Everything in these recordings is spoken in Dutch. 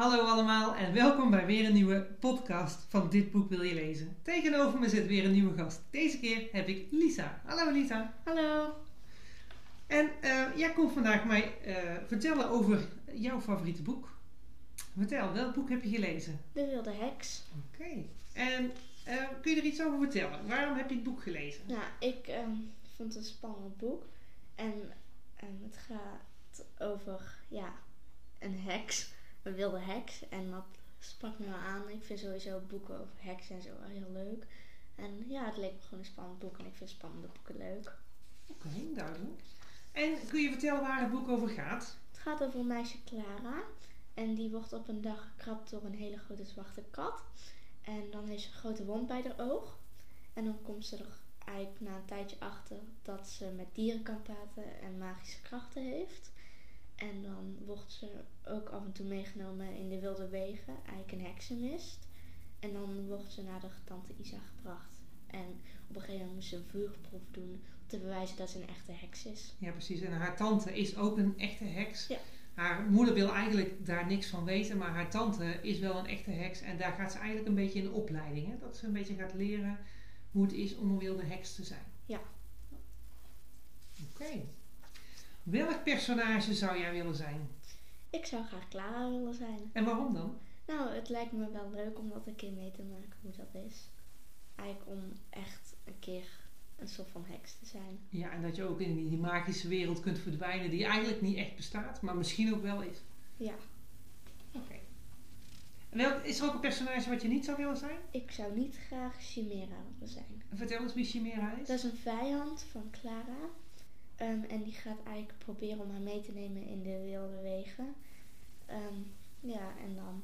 Hallo allemaal en welkom bij weer een nieuwe podcast van Dit Boek Wil Je Lezen. Tegenover me zit weer een nieuwe gast. Deze keer heb ik Lisa. Hallo Lisa. Hallo. En eh, jij komt vandaag mij eh, vertellen over jouw favoriete boek. Vertel, welk boek heb je gelezen? De Wilde Heks. Oké. En eh, kun je er iets over vertellen? Waarom heb je het boek gelezen? Nou, ik ehm, vond het een spannend boek. En ehm, het gaat over, ja, een heks. Een wilde heks. En dat sprak me wel aan. Ik vind sowieso boeken over heksen en zo wel heel leuk. En ja, het leek me gewoon een spannend boek. En ik vind spannende boeken leuk. Oké, duidelijk. En kun je vertellen waar het boek over gaat? Het gaat over een meisje Clara. En die wordt op een dag gekrapt door een hele grote zwarte kat. En dan heeft ze een grote wond bij haar oog. En dan komt ze er eigenlijk na een tijdje achter dat ze met dieren kan praten en magische krachten heeft. En dan wordt ze ook af en toe meegenomen in de wilde wegen, eigenlijk een heksenmist. En dan wordt ze naar de tante Isa gebracht. En op een gegeven moment moet ze een vuurproef doen om te bewijzen dat ze een echte heks is. Ja, precies. En haar tante is ook een echte heks. Ja. Haar moeder wil eigenlijk daar niks van weten, maar haar tante is wel een echte heks. En daar gaat ze eigenlijk een beetje in de opleiding. Hè? Dat ze een beetje gaat leren hoe het is om een wilde heks te zijn. Ja. Oké. Welk personage zou jij willen zijn? Ik zou graag Clara willen zijn. En waarom dan? Nou, het lijkt me wel leuk om dat een keer mee te maken hoe dat is. Eigenlijk om echt een keer een soort van heks te zijn. Ja, en dat je ook in die magische wereld kunt verdwijnen die eigenlijk niet echt bestaat, maar misschien ook wel is. Ja, Oké. En welk, is er ook een personage wat je niet zou willen zijn? ik zou niet graag Chimera willen zijn. Vertel eens wie Chimera is. Dat is een vijand van Clara. En die gaat eigenlijk proberen om haar mee te nemen in de wilde wegen. Ehm, ja, en dan,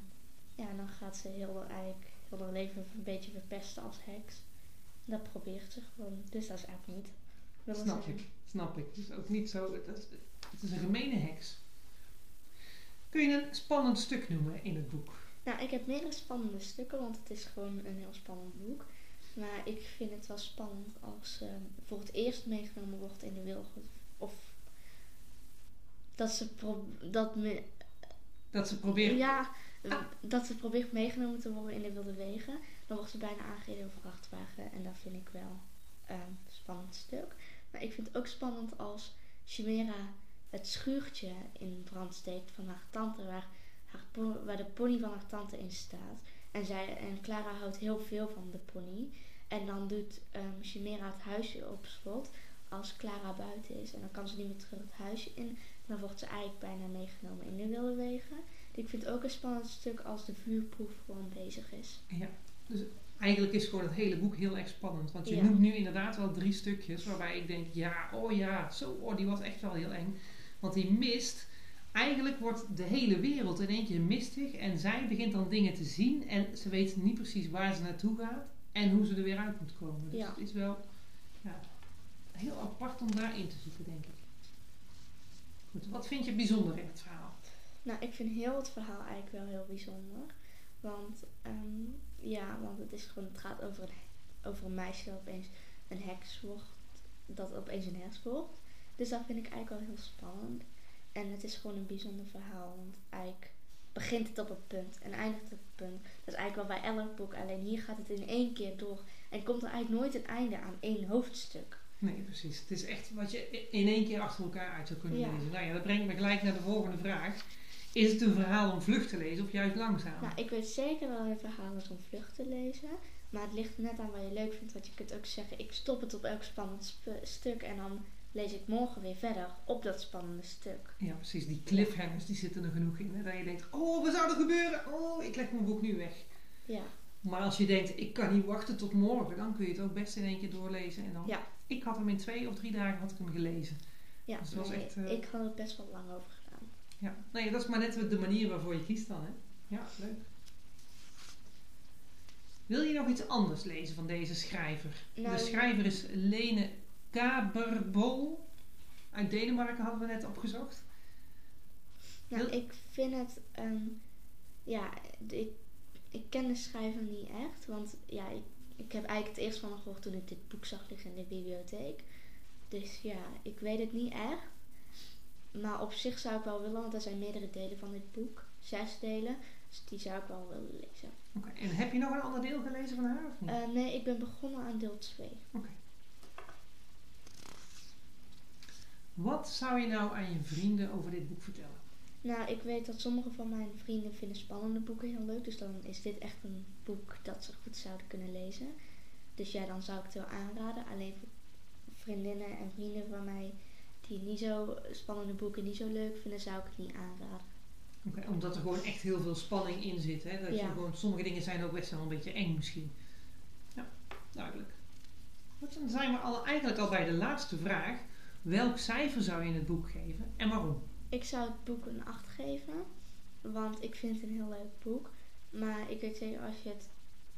ja, dan gaat ze heel, haar- eigenlijk heel haar leven een beetje verpesten als heks. Dat probeert ze gewoon. Dus dat is eigenlijk niet. Snap ik, snap ik. Het is ook niet zo. Het is, het is een gemene heks. Kun je een spannend stuk noemen in het boek? Nou, ik heb meerdere spannende stukken, want het is gewoon een heel spannend boek. Maar ik vind het wel spannend als ze voor het eerst meegenomen wordt in de wilde. Of dat ze dat me, Dat ze proberen. ja, Ah. dat ze probeert meegenomen te worden in de wilde wegen. Dan wordt ze bijna aangereden door een vrachtwagen. En dat vind ik wel ehm, een spannend stuk. Maar ik vind het ook spannend als Chimera het schuurtje in brand steekt van haar tante. Waar, haar waar de pony van haar tante in staat. En, zij, en Clara houdt heel veel van de pony. En dan doet ehm Chimera het huisje op slot als Clara buiten is. En dan kan ze niet meer terug het huisje in. Dan wordt ze eigenlijk bijna meegenomen in de wilde wegen. Ik vind het ook een spannend stuk als de vuurproef gewoon bezig is. Ja. Dus eigenlijk is gewoon het hele boek heel erg spannend. Want je Ja. noemt nu inderdaad wel drie stukjes waarbij ik denk: ja, oh ja, zo, oh, die was echt wel heel eng. Want die mist. Eigenlijk wordt de hele wereld in één keer mistig. En zij begint dan dingen te zien. En ze weet niet precies waar ze naartoe gaat. En hoe ze er weer uit moet komen. Dus Ja. het is wel ja, heel apart om daarin te zitten, denk ik. Goed, wat vind je bijzonder in het verhaal? Nou, ik vind heel het verhaal eigenlijk wel heel bijzonder. Want, ehm, ja, want het, is gewoon, het gaat over een, over een meisje dat opeens een heks wordt. Dat opeens een heks wordt. Dus dat vind ik eigenlijk wel heel spannend. En het is gewoon een bijzonder verhaal. Want eigenlijk begint het op een punt en eindigt op een punt. Dat is eigenlijk wel bij elk boek. Alleen hier gaat het in één keer door. En komt er eigenlijk nooit een einde aan één hoofdstuk. Nee, precies. Het is echt wat je in één keer achter elkaar uit zou kunnen Ja. lezen. Nou ja, dat brengt me gelijk naar de volgende vraag. Is het een verhaal om vlug te lezen of juist langzaam? Nou, ik weet zeker dat het verhaal is om vlug te lezen. Maar het ligt er net aan wat je leuk vindt. Want je kunt ook zeggen, ik stop het op elk spannend sp- stuk. En dan lees ik morgen weer verder op dat spannende stuk. Ja, precies. Die cliffhangers die zitten er genoeg in. Hè? Dat je denkt, oh, wat zou er gebeuren? Oh, ik leg mijn boek nu weg. Ja, Maar als je denkt, ik kan niet wachten tot morgen, dan kun je het ook best in één keer doorlezen. En dan, Ja. Ik had hem in twee of drie dagen had ik hem gelezen. ja Dus het was nee, echt, eh, ik had er best wel lang over gedaan. Ja, nee, dat is maar net de manier waarvoor je kiest dan. Hè? Ja, leuk. Wil je nog iets anders lezen van deze schrijver? Nou, de schrijver is Lene Kaberbol. Uit Denemarken hadden we net opgezocht. Nou, Wil- ik vind het, ehm, ja, ik, ik ken de schrijver niet echt. Want ja, ik, ik heb eigenlijk het eerst van hem gehoord toen ik dit boek zag liggen in de bibliotheek. Dus ja, ik weet het niet echt. Maar op zich zou ik wel willen, want er zijn meerdere delen van dit boek. Zes delen. Dus die zou ik wel willen lezen. Oké, en heb je nog een ander deel gelezen van haar of niet? Eh, nee, ik ben begonnen aan deel 2. Wat zou je nou aan je vrienden over dit boek vertellen? Nou, ik weet dat sommige van mijn vrienden vinden spannende boeken heel leuk. Dus dan is dit echt een boek dat ze goed zouden kunnen lezen. Dus ja, dan zou ik het wel aanraden. Alleen voor vriendinnen en vrienden van mij die niet zo spannende boeken niet zo leuk vinden, zou ik het niet aanraden. Oké, omdat er gewoon echt heel veel spanning in zit. Hè? Dat je gewoon, sommige dingen zijn ook best wel een beetje eng misschien. Ja, duidelijk. Goed, dan zijn we al, eigenlijk al bij de laatste vraag. Welk cijfer zou je in het boek geven en waarom? Ik zou het boek een 8 geven, want ik vind het een heel leuk boek. Maar ik weet zeker, als je het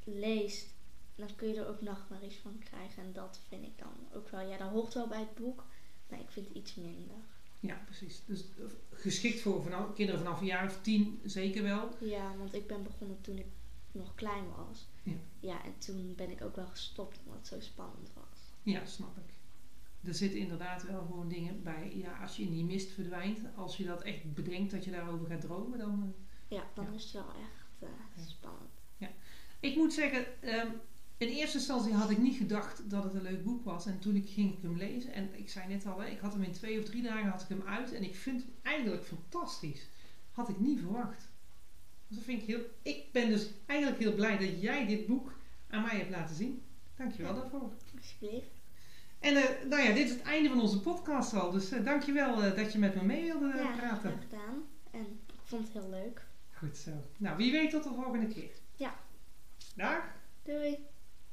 leest, dan kun je er ook nachtmerries van krijgen. En dat vind ik dan ook wel. Ja, dat hoort wel bij het boek, maar ik vind het iets minder. Ja, precies. Dus eh, geschikt voor vanaf, kinderen vanaf een jaar of tien zeker wel. Ja, want ik ben begonnen toen ik nog klein was. Ja. Ja, en toen ben ik ook wel gestopt omdat het zo spannend was. Ja, snap ik. Er zitten inderdaad wel gewoon dingen bij. Ja, als je in die mist verdwijnt, als je dat echt bedenkt dat je daarover gaat dromen, dan... eh, Ja, dan Ja. is het wel echt eh, Ja. spannend. Ik moet zeggen, ehm, in eerste instantie had ik niet gedacht dat het een leuk boek was. En toen ik, ging ik hem lezen, en ik zei net al, hè, ik had hem in twee of drie dagen had ik hem uit. En ik vind hem eigenlijk fantastisch. Had ik niet verwacht. Dus dat vind ik heel... Ik ben dus eigenlijk heel blij dat jij dit boek aan mij hebt laten zien. Dankjewel Ja. daarvoor. Alsjeblieft. En eh, nou ja, dit is het einde van onze podcast al. Dus eh, dankjewel eh, dat je met me mee wilde ja, praten. graag gedaan. En ik vond het heel leuk. Goed zo. Nou, wie weet tot de volgende keer. Ja. Dag. Doei!